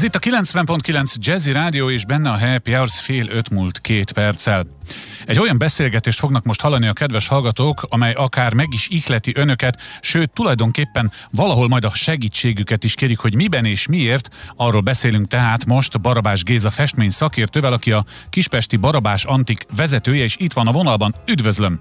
Ez itt a 90.9 Jazzy Rádió, és benne a Happy Hours fél öt múlt két perccel. Egy olyan beszélgetést fognak most hallani a kedves hallgatók, amely akár meg is ihleti önöket, sőt tulajdonképpen valahol majd a segítségüket is kérik, hogy miben és miért. Arról beszélünk tehát most Barabás Géza festmény szakértővel, aki a Kispesti Barabás Antik vezetője, és itt van a vonalban. Üdvözlöm!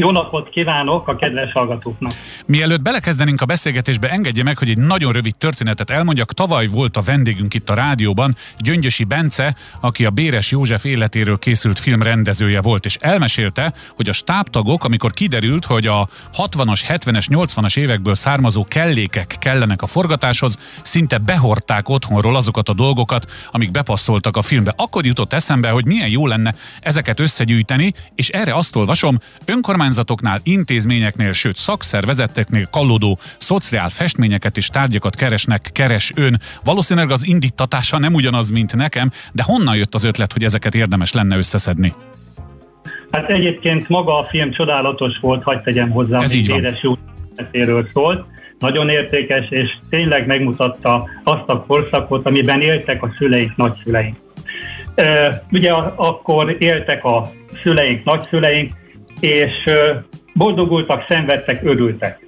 Jó napot kívánok a kedves hallgatóknak! Mielőtt belekezdenénk a beszélgetésbe, engedje meg, hogy egy nagyon rövid történetet elmondjak. Tavaly volt a vendégünk itt a rádióban, Gyöngyösi Bence, aki a Béres József életéről készült film rendezője volt, és elmesélte, hogy a stábtagok, amikor kiderült, hogy a 60-as, 70-es, 80-as évekből származó kellékek kellenek a forgatáshoz, szinte behorták otthonról azokat a dolgokat, amik bepasszoltak a filmbe. Akkor jutott eszembe, hogy milyen jó lenne ezeket összegyűjteni, és erre azt olvasom, önkormány önkormányzatoknál, intézményeknél, sőt szakszervezeteknél kallódó szociál festményeket és tárgyakat keresnek, keres ön. Valószínűleg az indítatása nem ugyanaz, mint nekem, de honnan jött az ötlet, hogy ezeket érdemes lenne összeszedni? Hát egyébként maga a film csodálatos volt, hagyd tegyem hozzá, Ez így édes jó szólt. Nagyon értékes, és tényleg megmutatta azt a korszakot, amiben éltek a szüleink, nagyszüleink. Ugye akkor éltek a szüleink, nagyszüleink, és boldogultak, szenvedtek, örültek.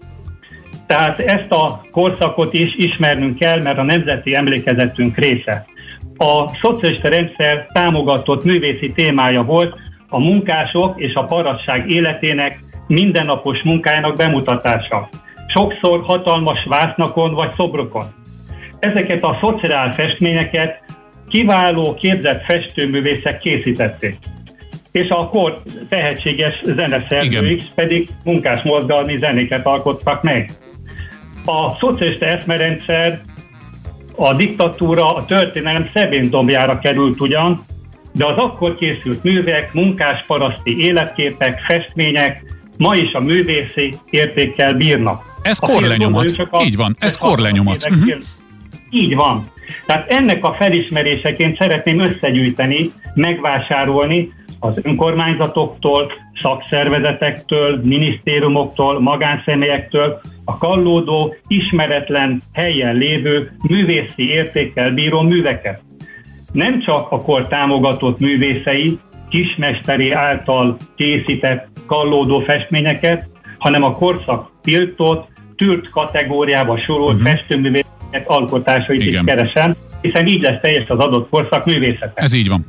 Tehát ezt a korszakot is ismernünk kell, mert a nemzeti emlékezetünk része. A szocialista rendszer támogatott művészi témája volt a munkások és a parasság életének mindennapos munkájának bemutatása. Sokszor hatalmas vásznakon vagy szobrokon. Ezeket a szociál festményeket kiváló képzett festőművészek készítették és akkor tehetséges zeneszerzőik pedig munkásmozgalmi zenéket alkottak meg. A szocialista eszmerendszer, a diktatúra, a történelem szebén dombjára került ugyan, de az akkor készült művek, munkásparaszti életképek, festmények ma is a művészi értékkel bírnak. Ez korlenyomat. Így van, ez korlenyomat. Uh-huh. Így van. Tehát ennek a felismeréseként szeretném összegyűjteni, megvásárolni az önkormányzatoktól, szakszervezetektől, minisztériumoktól, magánszemélyektől a kallódó, ismeretlen helyen lévő művészi értékkel bíró műveket. Nem csak a kor támogatott művészei, kismesteri által készített kallódó festményeket, hanem a korszak tiltott, tűrt kategóriába sorolt uh-huh. festőművészek alkotásait Igen. is keresem, hiszen így lesz teljes az adott korszak művészete. Ez így van.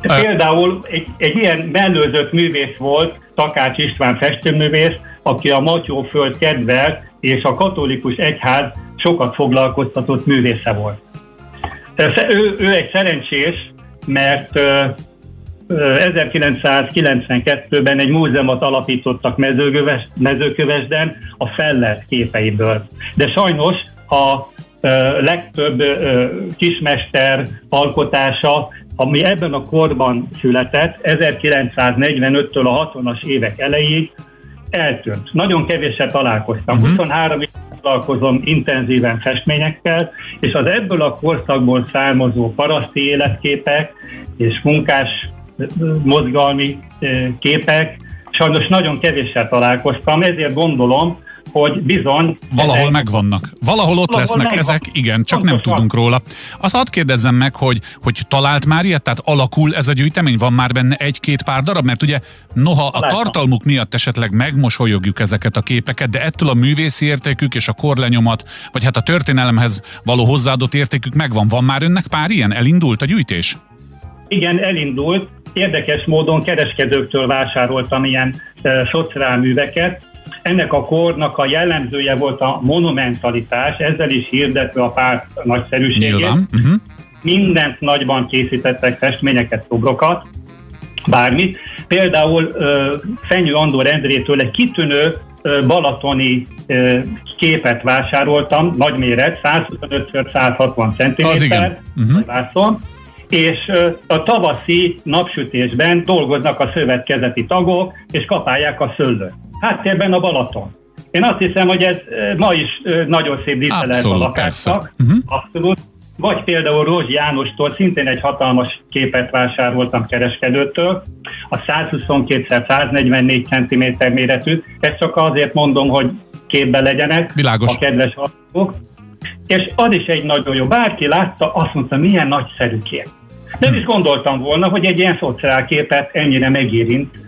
Például egy, egy ilyen mellőzött művész volt, Takács István festőművész, aki a Matyóföld kedvel és a katolikus egyház sokat foglalkoztatott művésze volt. Ő, ő egy szerencsés, mert 1992-ben egy múzeumot alapítottak mezőköves, mezőkövesden a fellert képeiből. De sajnos a legtöbb kismester alkotása ami ebben a korban született, 1945-től a 60-as évek elejéig eltűnt. Nagyon kevéssel találkoztam. Uh-huh. 23 év találkozom intenzíven festményekkel, és az ebből a korszakból származó paraszti életképek és munkás mozgalmi képek, sajnos nagyon kevéssel találkoztam, ezért gondolom, hogy bizony... Valahol ezek, megvannak. Valahol ott valahol lesznek megvan. ezek, igen, csak Pontosan. nem tudunk róla. Azt hadd kérdezzem meg, hogy, hogy talált már ilyet, tehát alakul ez a gyűjtemény, van már benne egy-két pár darab, mert ugye noha a tartalmuk miatt esetleg megmosolyogjuk ezeket a képeket, de ettől a művészi értékük és a korlenyomat, vagy hát a történelemhez való hozzáadott értékük megvan. Van már önnek pár ilyen? Elindult a gyűjtés? Igen, elindult. Érdekes módon kereskedőktől vásároltam ilyen e, műveket, ennek a kornak a jellemzője volt a monumentalitás, ezzel is hirdetve a párt nagyszerűségét. Uh-huh. Mindent nagyban készítettek, festményeket, szobrokat, bármit. Például Fenyő Andor Endrétől egy kitűnő balatoni képet vásároltam, nagy méret, 125x160 cm, uh-huh. és a tavaszi napsütésben dolgoznak a szövetkezeti tagok, és kapálják a szöllőt háttérben a Balaton. Én azt hiszem, hogy ez ma is nagyon szép dísze a lakásnak. Uh-huh. Abszolút. Vagy például Rózsi Jánostól szintén egy hatalmas képet vásároltam kereskedőtől, a 122-144 cm méretű. Ezt csak azért mondom, hogy képbe legyenek Világos. a kedves hallgatók. És az is egy nagyon jó. Bárki látta, azt mondta, milyen nagyszerű kép. Nem is gondoltam volna, hogy egy ilyen szociálképet ennyire megérint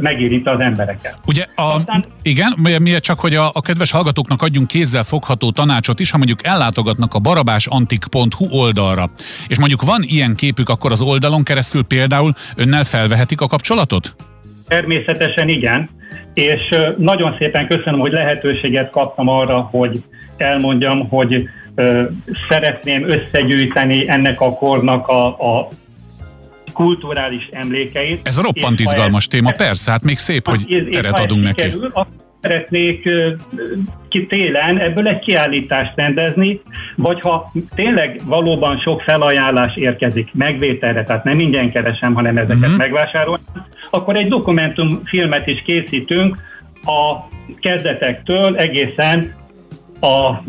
megérint az embereket. Ugye, a, Aztán, igen, miért csak, hogy a, a kedves hallgatóknak adjunk kézzel fogható tanácsot is, ha mondjuk ellátogatnak a barabásantik.hu oldalra, és mondjuk van ilyen képük, akkor az oldalon keresztül például önnel felvehetik a kapcsolatot? Természetesen igen, és nagyon szépen köszönöm, hogy lehetőséget kaptam arra, hogy elmondjam, hogy szeretném összegyűjteni ennek a kornak a, a kulturális emlékeit. Ez roppant izgalmas téma, persze, hát még szép, hogy teret adunk neki. Sikerül, szeretnék ki télen ebből egy kiállítást rendezni, vagy ha tényleg valóban sok felajánlás érkezik megvételre, tehát nem ingyen keresem, hanem ezeket uh-huh. megvásárolni, akkor egy dokumentumfilmet is készítünk a kezdetektől egészen a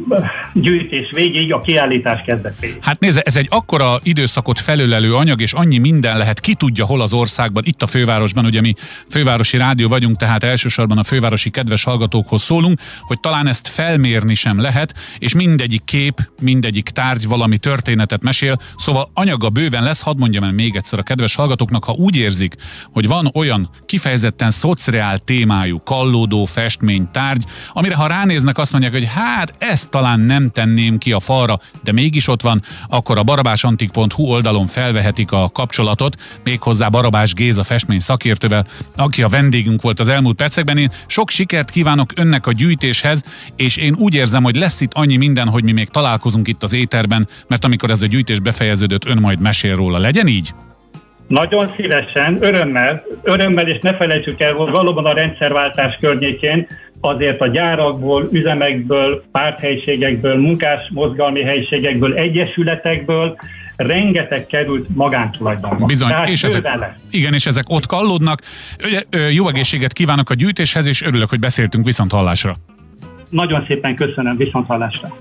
gyűjtés végig, a kiállítás kezdetéig. Hát nézze, ez egy akkora időszakot felölelő anyag, és annyi minden lehet, ki tudja hol az országban, itt a fővárosban, ugye mi fővárosi rádió vagyunk, tehát elsősorban a fővárosi kedves hallgatókhoz szólunk, hogy talán ezt felmérni sem lehet, és mindegyik kép, mindegyik tárgy valami történetet mesél, szóval anyaga bőven lesz, hadd mondjam el még egyszer a kedves hallgatóknak, ha úgy érzik, hogy van olyan kifejezetten szociál témájú, kallódó festmény, tárgy, amire ha ránéznek, azt mondják, hogy hát hát ezt talán nem tenném ki a falra, de mégis ott van, akkor a barabásantik.hu oldalon felvehetik a kapcsolatot, méghozzá Barabás Géza festmény szakértővel, aki a vendégünk volt az elmúlt percekben. Én sok sikert kívánok önnek a gyűjtéshez, és én úgy érzem, hogy lesz itt annyi minden, hogy mi még találkozunk itt az éterben, mert amikor ez a gyűjtés befejeződött, ön majd mesél róla. Legyen így? Nagyon szívesen, örömmel, örömmel, és ne felejtsük el, hogy valóban a rendszerváltás környékén azért a gyárakból, üzemekből, párthelyiségekből, munkás mozgalmi helyiségekből, egyesületekből rengeteg került magántulajdonba. Bizony, Tehát és ezek, igen, és ezek ott kallódnak. Jó egészséget kívánok a gyűjtéshez, és örülök, hogy beszéltünk viszont hallásra. Nagyon szépen köszönöm, viszont hallásra.